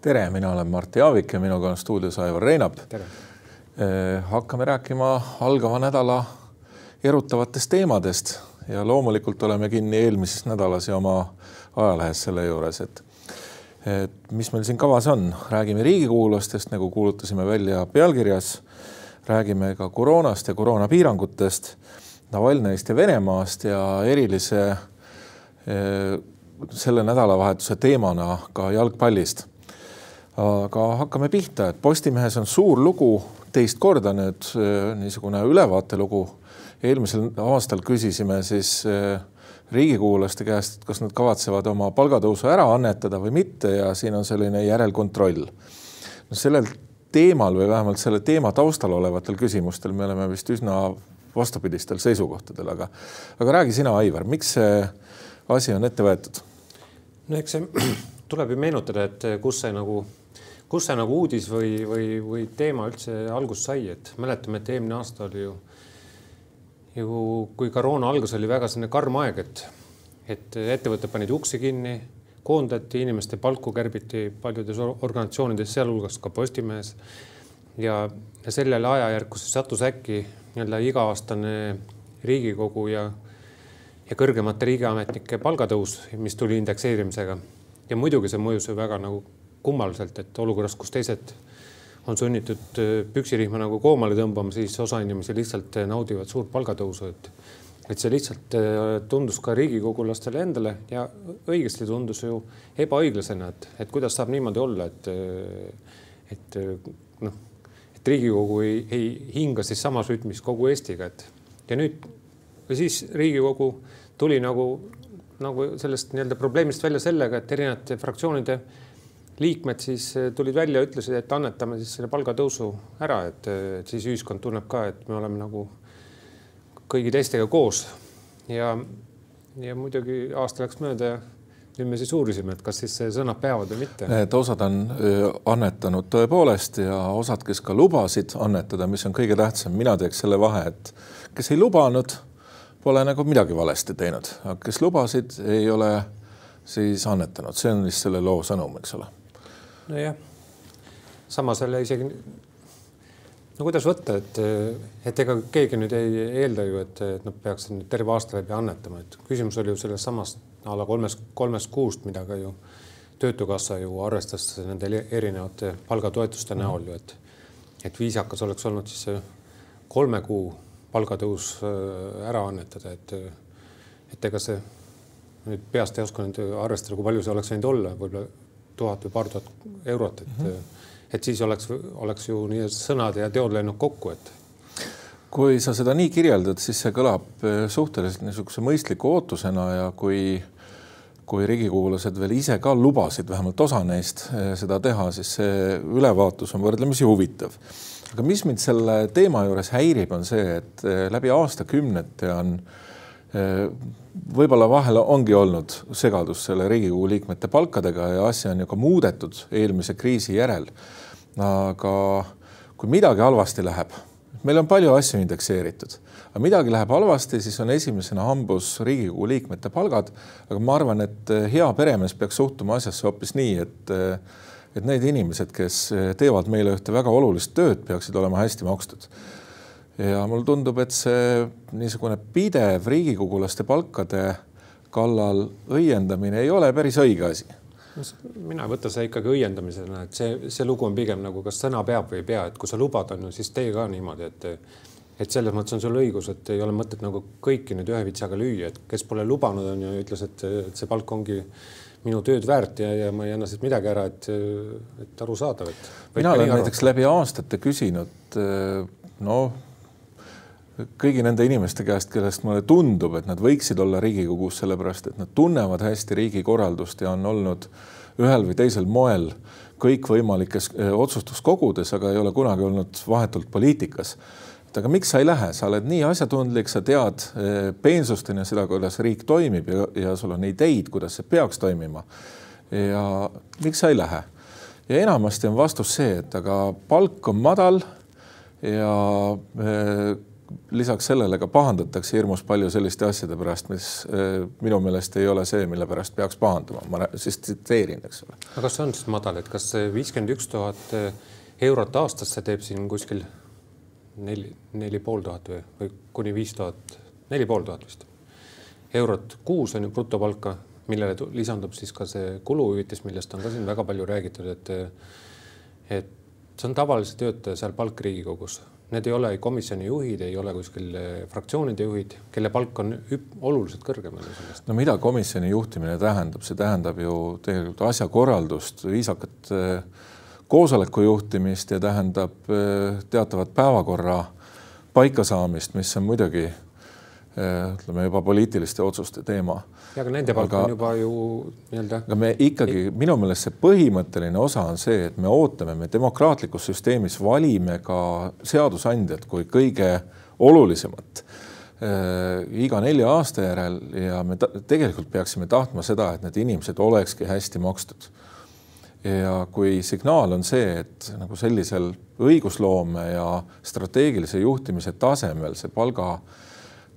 tere, mina olen Martti Aavik ja minuga on stuudios Aivar Reinap. tere! hakkame rääkima algava nädala erutavatest teemadest ja loomulikult oleme kinni eelmises nädalas ja oma ajalehes selle juures, et et mis meil siin kavas on, räägime riigikuulustest, nagu kuulutasime välja pealkirjas, räägime ka koroonast ja koroonapiirangutest, Navalnõist ja Venemaast ja erilise selle nädalavahetuse teemana ka jalgpallist. aga hakkame pihta, et Postimehes on suur lugu, teist korda nüüd niisugune ülevaatelugu. eelmisel aastal küsisime siis äh, riigikuulajaste käest, kas nad kavatsevad oma palgatõusu ära annetada või mitte ja siin on selline järelkontroll. no sellel teemal või vähemalt selle teema taustal olevatel küsimustel me oleme vist üsna vastupidistel seisukohtadel, aga, aga räägi sina, Aivar, miks see asi on ette võetud? no eks see tuleb ju meenutada, et kus see nagu, kus see nagu uudis või, või, või teema üldse algust sai, et mäletame, et eelmine aasta oli ju ju kui koroona algus oli väga selline karm aeg, et, et ettevõtted panid uksi kinni, koondati, inimeste palku kärbiti paljudes organisatsioonides, sealhulgas ka Postimehes. ja, sellele ajajärku siis sattus äkki nii-öelda iga-aastane Riigikogu ja, ja kõrgemate riigiametnike palgatõus, mis tuli indekseerimisega. ja muidugi see mõjus ju väga nagu kummaliselt, et olukorras, kus teised on sunnitud äh, püksirihma nagu koomale tõmbama, siis osa inimesi lihtsalt äh, naudivad suurt palgatõusu, et et see lihtsalt äh, tundus ka riigikogulastele endale ja õigesti tundus ju ebaõiglasena, et, et kuidas saab niimoodi olla, et et noh, et Riigikogu ei, ei hinga siis samas rütmis kogu Eestiga, et ja nüüd ja siis Riigikogu tuli nagu, nagu sellest nii-öelda probleemist välja sellega, et erinevate fraktsioonide liikmed siis eh, tulid välja, ütlesid, et annetame siis selle palgatõusu ära, et, et siis ühiskond tunneb ka, et me oleme nagu kõigi teistega koos. Ja, ja muidugi aasta läks mööda ja nüüd me siis uurisime, et kas siis sõnad peavad või mitte. et osad on annetanud tõepoolest ja osad, kes ka lubasid annetada, mis on kõige tähtsam, mina teeks selle vahe, et kes ei lubanud, pole nagu midagi valesti teinud, aga kes lubasid, ei ole siis annetanud, see on vist selle loo sõnum, eks ole. Nojah, samas jälle isegi no kuidas võtta, et, et ega keegi nüüd ei eelda ju, et, et nad peaks nüüd terve aasta läbi annetama, et küsimus oli ju selles samas a la kolmest, kolmest kuust, mida ka ju Töötukassa ju arvestas nende erinevate palgatoetuste mm -hmm. näol ju, et, et viisakas oleks olnud siis see kolme kuu palgatõus äh, ära annetada, et, et ega see nüüd peast ei oska nüüd arvestada, kui palju see oleks võinud olla, võib-olla tuhat või paar tuhat eurot, et mm, -hmm. et siis oleks, oleks ju nii sõnad ja teod läinud kokku, et. kui sa seda nii kirjeldad, siis see kõlab eh, suhteliselt niisuguse mõistliku ootusena ja kui kui riigikogulased veel ise ka lubasid vähemalt osa neist eh, seda teha, siis see ülevaatus on võrdlemisi huvitav. aga mis mind selle teema juures häirib, on see, et eh, läbi aastakümnete on äh, võib-olla vahel ongi olnud segadus selle Riigikogu liikmete palkadega ja asja on ju ka muudetud eelmise kriisi järel. aga kui midagi halvasti läheb, meil on palju asju indekseeritud, aga midagi läheb halvasti, siis on esimesena hambus Riigikogu liikmete palgad. aga ma arvan, et hea peremees peaks suhtuma asjasse hoopis nii, et et need inimesed, kes teevad meile ühte väga olulist tööd, peaksid olema hästi makstud ja mulle tundub, et see niisugune pidev riigikogulaste palkade kallal õiendamine ei ole päris õige asi mina ei võta seda ikkagi õiendamisena, et see, see lugu on pigem nagu, kas sõna peab või ei pea, et kui sa lubad, on ju, siis tee ka niimoodi, et et selles mõttes on sul õigus, et ei ole mõtet nagu kõiki nüüd ühe vitsaga lüüa, et kes pole lubanud, on ju, ütles, et, et see palk ongi minu tööd väärt ja, ja ma ei anna siit midagi ära, et, et arusaadav, et. mina olen näiteks läbi aastate küsinud noh kõigi nende inimeste käest, kellest mulle tundub, et nad võiksid olla Riigikogus, sellepärast et nad tunnevad hästi riigikorraldust ja on olnud ühel või teisel moel kõikvõimalikes eh, otsustuskogudes, aga ei ole kunagi olnud vahetult poliitikas. et aga miks sa ei lähe, sa oled nii asjatundlik, sa tead eh, peensusteni seda, kuidas riik toimib ja, ja sul on ideid, kuidas see peaks toimima. ja miks sa ei lähe? ja enamasti on vastus see, et aga palk on madal ja eh, lisaks sellele ka pahandatakse hirmus palju selliste asjade pärast, mis äh, minu meelest ei ole see, mille pärast peaks pahanduma, ma siis tsiteerin, eks ole. aga kas see on siis madal, et kas viiskümmend üks tuhat äh, eurot aastas, see teeb siin kuskil neli, neli pool tuhat või, või kuni viis tuhat, neli pool tuhat vist eurot kuus on ju brutopalka, millele lisandub siis ka see kuluhüvitis, millest on ka siin väga palju räägitud, et et see on tavalise töötaja seal palk Riigikogus Need ei ole komisjoni juhid, ei ole kuskil eh, fraktsioonide juhid, kelle palk on oluliselt kõrgem no mida komisjoni juhtimine tähendab, see tähendab ju tegelikult asjakorraldust, viisakat eh, koosoleku juhtimist ja tähendab eh, teatavat päevakorra paikasaamist, mis on muidugi ütleme juba poliitiliste otsuste teema ja aga nende palk on juba ju nii-öelda. aga me ikkagi, minu meelest see põhimõtteline osa on see, et me ootame, me demokraatlikus süsteemis valime ka seadusandjat kui kõige olulisemat äh, iga nelja aasta järel ja me tegelikult peaksime tahtma seda, et need inimesed olekski hästi makstud. ja kui signaal on see, et nagu sellisel õigusloome ja strateegilise juhtimise tasemel see palga äh,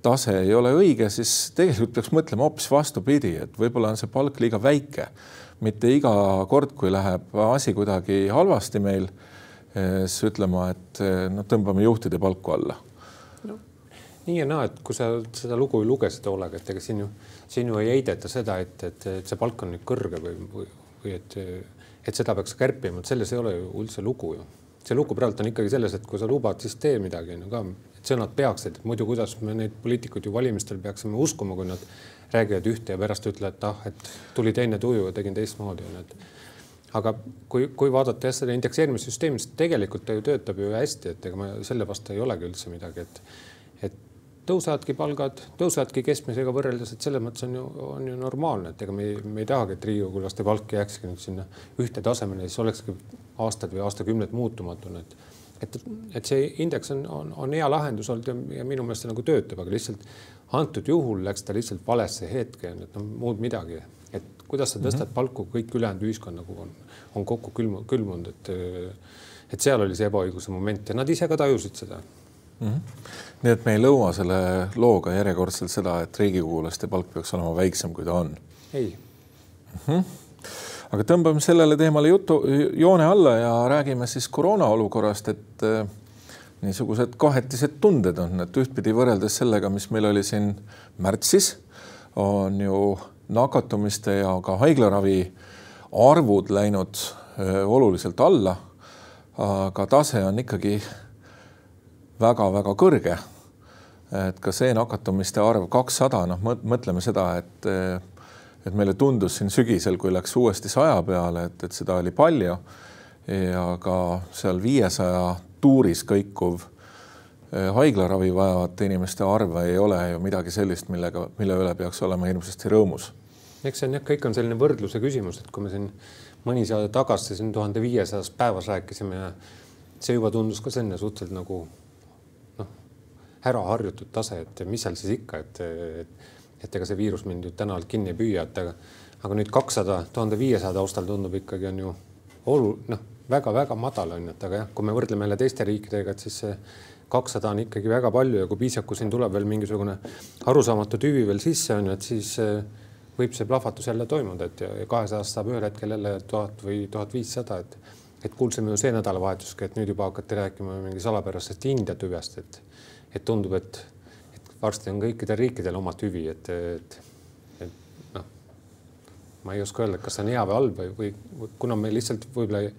tase ei ole õige, siis tegelikult peaks mõtlema hoopis vastupidi, et võib-olla on see palk liiga väike. mitte iga kord, kui läheb asi kuidagi halvasti meil, eh, siis ütlema, et noh, tõmbame juhtide palku alla no,. nii ja naa, et kui sa seda lugu lugesid hoolega, et ega siin ju, siin ju ei heideta seda, et, et, et see palk on nüüd kõrge või, või, või et, et seda peaks kärpima, et selles ei ole ju üldse lugu ju see lugu praegu on ikkagi selles, et kui sa lubad, siis tee midagi on ju ka, et sõnad peaksid, muidu kuidas me neid poliitikuid ju valimistel peaksime uskuma, kui nad räägivad ühte ja pärast ütlevad, et ah, et tuli teine tuju ja tegin teistmoodi onju, et aga kui, kui vaadata jah seda indekseerimissüsteemi, siis tegelikult ta ju töötab ju hästi, et ega ma selle vastu ei olegi üldse midagi, et et tõusevadki palgad, tõusevadki keskmisega võrreldes, et selles mõttes on ju, on ju normaalne, et ega me ei, me ei tahagi, et riigikogulaste palk jääkski nüüd sinna ühte tasemele, siis olekski aastad või aastakümned muutumatuna, et et, et see indeks on, on, on hea lahendus olnud ja, ja minu meelest see nagu töötab, aga lihtsalt antud juhul läks ta lihtsalt valesse hetke, et noh, muud midagi, et kuidas sa tõstad mm -hmm. palku, kõik ülejäänud ühiskond nagu on, on kokku külmu, külmunud, et et seal oli see ebaõigluse moment ja nad ise ka tajusid seda mm. -hmm. nii et me ei lõua selle looga järjekordselt seda, et riigikogulaste palk peaks olema väiksem, kui ta on? ei mm. -hmm aga tõmbame sellele teemale jutu, joone alla ja räägime siis koroona olukorrast, et äh, niisugused kahetised tunded on, et ühtpidi võrreldes sellega, mis meil oli siin märtsis, on ju nakatumiste ja ka haiglaravi arvud läinud äh, oluliselt alla. aga tase on ikkagi väga-väga kõrge. et ka see nakatumiste arv kakssada, noh, mõtleme seda, et äh, et meile tundus siin sügisel, kui läks uuesti saja peale, et, et seda oli palju ja ka seal viiesaja tuuris kõikuv eh, haiglaravi vajavate inimeste arv ei ole ju midagi sellist, millega, mille üle peaks olema hirmsasti rõõmus. eks see on jah, kõik on selline võrdluse küsimus, et kui me siin mõni saade tagasi siin tuhande viiesajast päevas rääkisime ja see juba tundus ka selline suhteliselt nagu noh, ära harjutud tase, et mis seal siis ikka, et, et et ega see viirus mind nüüd täna kinni ei püüa, et aga, aga nüüd kakssada, tuhande viiesaja taustal tundub ikkagi on ju olu-, noh, väga-väga madal on ju, et aga jah, kui me võrdleme jälle teiste riikidega, et siis see kakssada on ikkagi väga palju ja kui piisab, kui siin tuleb veel mingisugune arusaamatu tüvi veel sisse on ju, et siis eh, võib see plahvatus jälle toimuda, et ja kahesajast saab ühel hetkel jälle tuhat või tuhat viissada, et et kuulsime ju see nädalavahetuski, et nüüd juba hakati rääkima mingi salapärasest India tüvest, et et tundub, et varsti on kõikidel riikidel oma tüvi, et, et, et noh, ma ei oska öelda, kas see on hea või halb või, või kuna me lihtsalt võib-olla ei,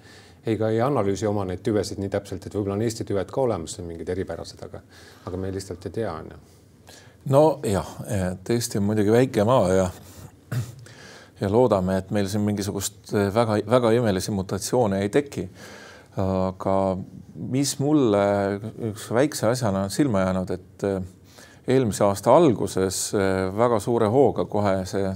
ei ka ei analüüsi oma neid tüvesid nii täpselt, et võib-olla on Eesti tüved ka olemas, mingid eripärased, aga, aga me lihtsalt ei tea, on ju. nojah, et Eesti on muidugi väike maa ja ja loodame, et meil siin mingisugust väga-väga imelisi mutatsioone ei teki. aga mis mulle üks väikse asjana on silma jäänud, et eelmise aasta alguses eh, väga suure hooga kohe see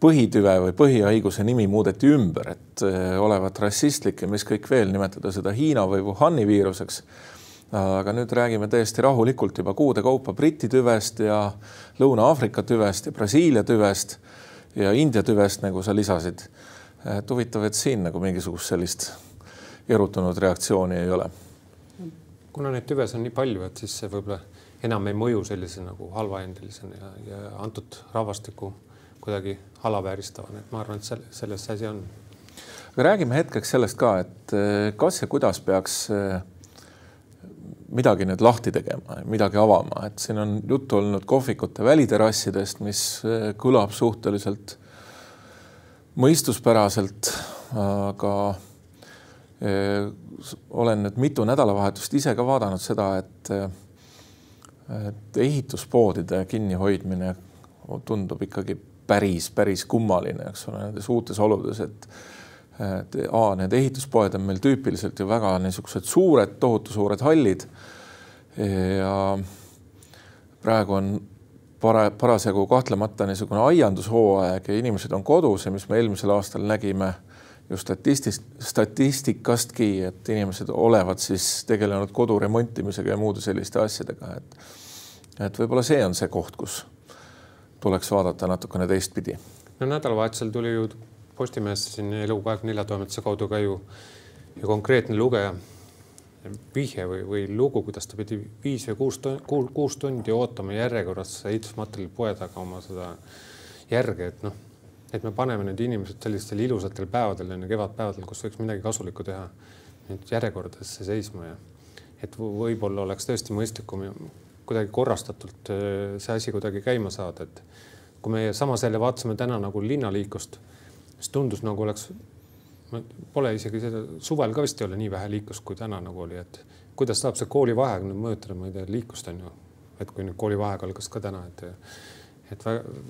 põhitüve või põhihaiguse nimi muudeti ümber, et eh, olevat rassistlik ja mis kõik veel, nimetada seda Hiina või Wuhani viiruseks. aga nüüd räägime täiesti rahulikult juba kuude kaupa Briti tüvest ja Lõuna-Aafrika tüvest ja Brasiilia tüvest ja India tüvest, nagu sa lisasid. et huvitav, et siin nagu mingisugust sellist erutunud reaktsiooni ei ole. kuna neid tüves on nii palju, et siis see võib-olla enam ei mõju sellise nagu halvaendelisena ja, ja antud rahvastiku kuidagi alavääristavana, et ma arvan, et selle, selles see asi on. aga räägime hetkeks sellest ka, et eh, kas ja kuidas peaks eh, midagi nüüd lahti tegema, midagi avama, et siin on juttu olnud kohvikute väliterrassidest, mis eh, kõlab suhteliselt mõistuspäraselt, aga olen nüüd mitu nädalavahetust ise ka vaadanud seda, et et ehituspoodide kinnihoidmine tundub ikkagi päris, päris kummaline, eks ole, nendes uutes oludes, et et A, need ehituspoed on meil tüüpiliselt ju väga niisugused suured, tohutu suured hallid. ja praegu on para-, parasjagu kahtlemata niisugune aiandushooaeg ja inimesed on kodus ja mis me eelmisel aastal nägime ju statistist, statistikastki, et inimesed olevat siis tegelenud kodu remontimisega ja muude selliste asjadega, et et võib-olla see on see koht, kus tuleks vaadata natukene teistpidi. no nädalavahetusel tuli ju Postimehesse siin Elu kahekümne nelja toimetuse kaudu ka ju, ju konkreetne lugeja vihje või, või lugu, kuidas ta pidi viis või kuus, kuus tundi ootama järjekorras ehitusmaterjali poe taga oma seda järge, et noh, et me paneme need inimesed sellistel ilusatel päevadel, enne kevadpäevadel, kus võiks midagi kasulikku teha, nüüd järjekordadesse seisma ja et võib-olla oleks tõesti mõistlikum kuidagi korrastatult äh, see asi kuidagi käima saada, et kui me samas jälle vaatasime täna nagu linnaliiklust, siis tundus nagu oleks, pole isegi seda, suvel ka vist ei ole nii vähe liiklust, kui täna nagu oli, et kuidas saab see koolivaheaeg nüüd mõjutada, ma ei tea, liiklust on ju, et kui nüüd koolivaheaeg algas ka täna, et et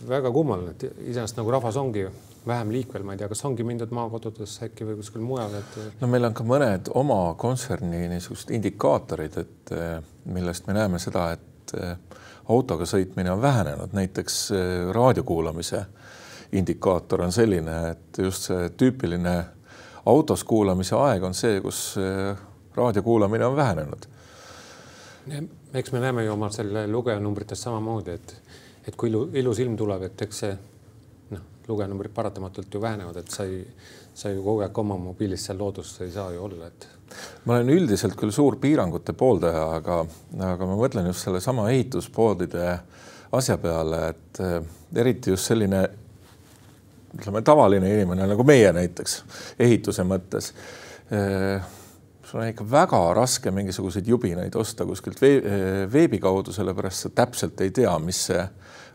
väga, kummaline, et iseenesest nagu rahvas ongi vähem liikvel, ma ei tea, kas ongi mindud maakodudesse äkki või kuskil mujal, et. no meil on ka mõned oma kontserni niisugused indikaatorid, et millest me näeme seda, et autoga sõitmine on vähenenud, näiteks raadio kuulamise indikaator on selline, et just see tüüpiline autos kuulamise aeg on see, kus raadio kuulamine on vähenenud. eks me näeme ju oma selle lugejanumbrites samamoodi, et et kui ilu, ilus ilm tuleb, et eks see noh, lugejanumbrid paratamatult ju vähenevad, et sa ei, sa ju kogu aeg oma mobiilis seal looduses ei saa ju olla, et. ma olen üldiselt küll suur piirangute pooldaja, aga, aga ma mõtlen just sellesama ehituspoodide asja peale, et eh, eriti just selline ütleme, tavaline inimene nagu meie näiteks ehituse mõttes eh, sul on ikka väga raske mingisuguseid jubinaid osta kuskilt veebi kaudu, sellepärast sa täpselt ei tea, mis see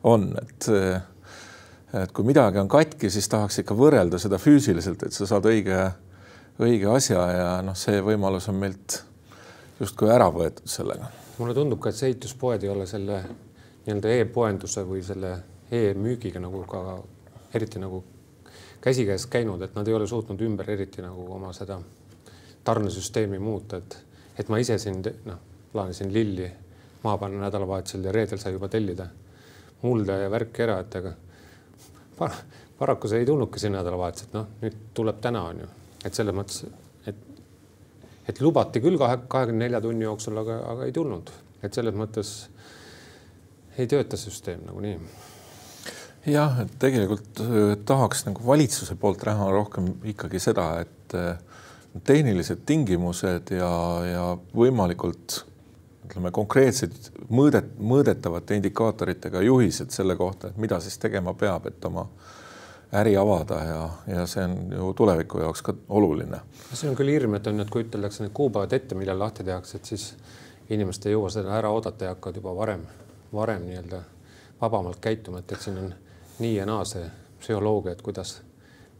on, et et kui midagi on katki, siis tahaks ikka võrrelda seda füüsiliselt, et sa saad õige, õige asja ja noh, see võimalus on meilt justkui ära võetud sellega. mulle tundub ka, et see ehituspoed ei ole selle nii-öelda e-poenduse või selle e-müügiga nagu ka eriti nagu käsikäes käinud, et nad ei ole suutnud ümber eriti nagu oma seda tarnesüsteemi muuta, et, et ma ise siin noh, plaanisin lilli maha panna nädalavahetusel ja reedel sai juba tellida. Mulda ja värki ära, et aga par paraku see ei tulnudki see nädalavahetus, et noh, nüüd tuleb täna on ju, et selles mõttes, et, et lubati küll kahe, kahekümne nelja tunni jooksul, aga, aga ei tulnud, et selles mõttes ei tööta süsteem nagunii jah, et tegelikult äh, tahaks nagu valitsuse poolt näha rohkem ikkagi seda, et äh, tehnilised tingimused ja, ja võimalikult ütleme, konkreetsed mõõdet, mõõdetavate indikaatoritega juhised selle kohta, et mida siis tegema peab, et oma äri avada ja, ja see on ju tuleviku jaoks ka oluline. see on küll hirm, et on, et kui üteldakse need kuupäevad ette, millal lahti tehakse, et siis inimesed ei jõua seda ära oodata ja hakkavad juba varem, varem nii-öelda vabamalt käituma, et, et siin on nii ja naa see psühholoogia, et kuidas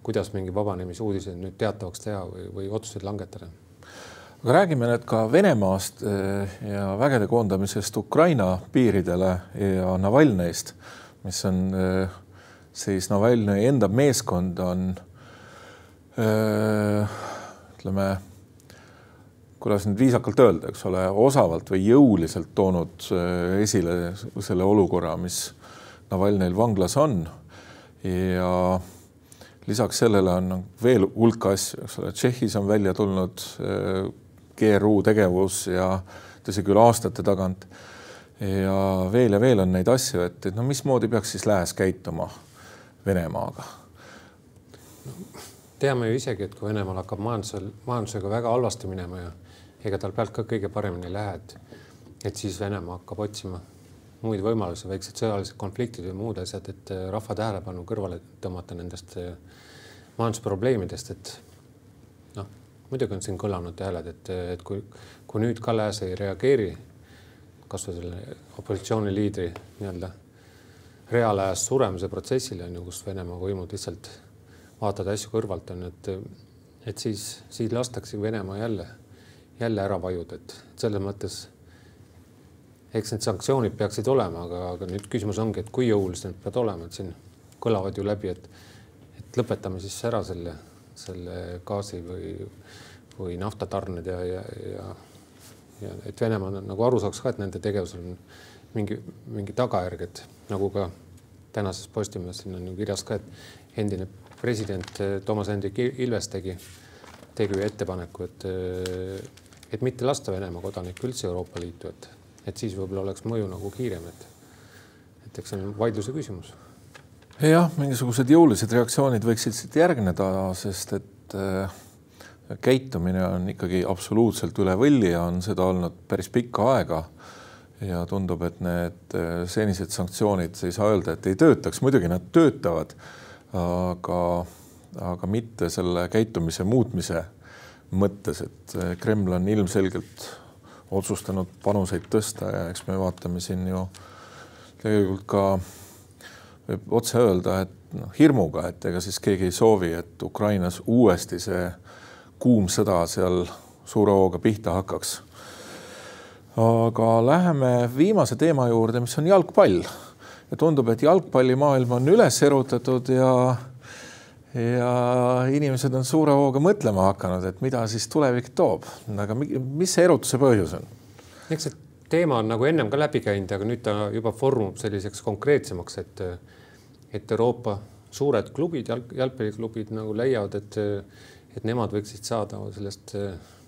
kuidas mingi vabanemisuudiseid nüüd teatavaks teha või, või otsuseid langetada. aga räägime nüüd ka Venemaast eh, ja vägede koondamisest Ukraina piiridele ja Navalnõist, mis on eh, siis Navalnõi enda meeskond on eh, ütleme, kuidas nüüd viisakalt öelda, eks ole, osavalt või jõuliselt toonud esile selle olukorra, mis Navalnõil vanglas on ja lisaks sellele on veel hulk asju, eks ole, Tšehhis on välja tulnud äh, GRU tegevus ja tõsi küll aastate tagant. ja veel ja veel on neid asju, et, et no mismoodi peaks siis lääs käituma Venemaaga? teame ju isegi, et kui Venemaal hakkab majandusel, majandusega väga halvasti minema ja ega tal pealt ka kõige paremini ei lähe, et et siis Venemaa hakkab otsima muid võimalusi, väiksed sõjalised konfliktid või muud asjad, et rahva tähelepanu kõrvale tõmmata nendest majandusprobleemidest, et noh, muidugi on siin kõlanud hääled, et, et kui, kui nüüd Kalle Ääs ei reageeri kasvõi selle opositsiooniliidri nii-öelda reaalajas suremise protsessile on ju, kus Venemaa võimud lihtsalt vaatavad asju kõrvalt on et, et siis, siis lastakse Venemaa jälle, jälle ära vajuda, et selles mõttes eks need sanktsioonid peaksid olema, aga, aga nüüd küsimus ongi, et kui jõulised need peavad olema, et siin kõlavad ju läbi, et, et lõpetame siis ära selle, selle gaasi või, või naftatarned ja, ja, ja, ja et Venemaa nagu aru saaks ka, et nende tegevusel on mingi, mingi tagajärg, et nagu ka tänases Postimehes siin on ju kirjas ka, et endine president eh, Toomas Hendrik Ilves tegi, tegi ettepaneku, et, eh, et mitte lasta Venemaa kodanikke üldse Euroopa Liitu, et, et siis võib-olla oleks mõju nagu kiirem, et, et eks see on vaidluse küsimus. jah, mingisugused jõulised reaktsioonid võiksid siit järgneda, sest et äh, käitumine on ikkagi absoluutselt üle võlli ja on seda olnud päris pikka aega ja tundub, et need äh, senised sanktsioonid, ei saa öelda, et ei töötaks, muidugi nad töötavad, aga, aga mitte selle käitumise muutmise mõttes, et äh, Kreml on ilmselgelt otsustanud panuseid tõsta ja eks me vaatame siin ju tegelikult ka võib otse öelda, et noh, hirmuga, et ega siis keegi ei soovi, et Ukrainas uuesti see kuum sõda seal suure hooga pihta hakkaks aga läheme viimase teema juurde, mis on jalgpall. ja tundub, et jalgpallimaailm on üles erutatud ja, ja inimesed on suure hooga mõtlema hakanud, et mida siis tulevik toob. aga mis see erutuse põhjus on? eks see teema on nagu ennem ka läbi käinud, aga nüüd ta juba formub selliseks konkreetsemaks, et, et Euroopa suured klubid, jalg, jalgpalliklubid nagu leiavad, et, et nemad võiksid saada sellest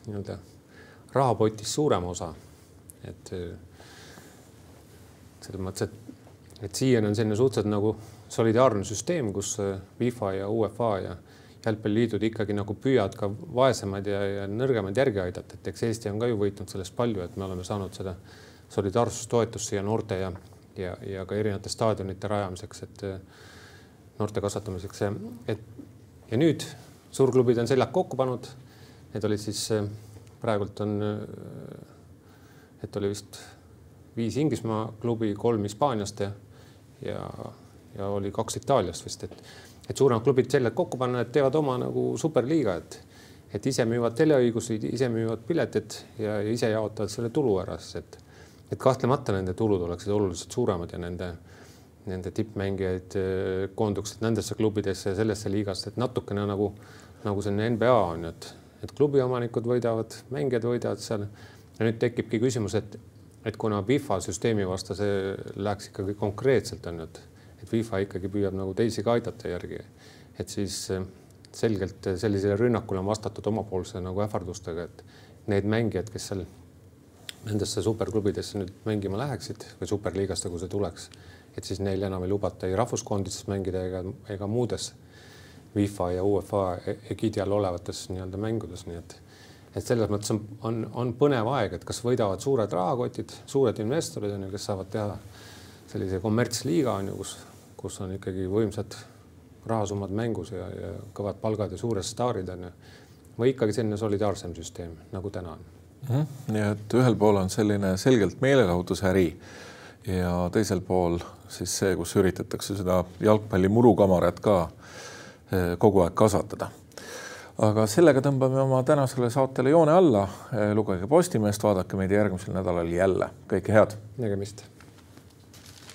nii-öelda rahapotist suurema osa et selles mõttes, et, et siiani on selline suhteliselt nagu solidaarne süsteem, kus FIFA ja UEFA ja jalgpalliliidud ikkagi nagu püüavad ka vaesemaid ja, ja nõrgemaid järgi aidata, et eks Eesti on ka ju võitnud sellest palju, et me oleme saanud seda solidaarsustoetust siia noorte ja, ja, ja ka erinevate staadionite rajamiseks, et noorte kasvatamiseks, et ja nüüd suurklubid on seljad kokku pannud. Need olid siis praegult on et oli vist viis Inglismaa klubi, kolm Hispaaniast ja, ja, ja oli kaks Itaaliast vist, et, et suuremad klubid seljad kokku panna, et teevad oma nagu superliiga, et, et ise müüvad teleõigusi, ise müüvad piletid ja, ja ise jaotavad selle tulu ära, siis et, et kahtlemata nende tulud oleksid oluliselt suuremad ja nende, nende tippmängijaid eh, koonduksid nendesse klubidesse ja sellesse liigasse, et natukene nagu, nagu selline NBA on ju, et, et klubiomanikud võidavad, mängijad võidavad seal. Ja nüüd tekibki küsimus, et, et kuna FIFA süsteemi vastu see läheks ikkagi konkreetselt on ju, et, et FIFA ikkagi püüab nagu teisi ka aidata järgi, et siis eh, selgelt sellisele rünnakule on vastatud omapoolse nagu ähvardustega, et need mängijad, kes seal nendesse superklubidesse nüüd mängima läheksid või superliigasse, kui see tuleks, et siis neil enam ei lubata ei rahvuskoondises mängida ega, ega muudes FIFA ja UEFA egiidi all olevates nii-öelda mängudes, nii et et selles mõttes on, on, on põnev aeg, et kas võidavad suured rahakotid, suured investorid on ju, kes saavad teha sellise kommertsliiga on ju, kus, kus on ikkagi võimsad rahasummad mängus ja, ja kõvad palgad ja suured staarid on ju. või ikkagi selline solidaarsem süsteem nagu täna on mm. -hmm. nii et ühel pool on selline selgelt meelelahutusäri ja teisel pool siis see, kus üritatakse seda jalgpalli murukamarat ka eh, kogu aeg kasvatada aga sellega tõmbame oma tänasele saatele joone alla. lugege Postimeest, vaadake meid järgmisel nädalal jälle. kõike head. nägemist.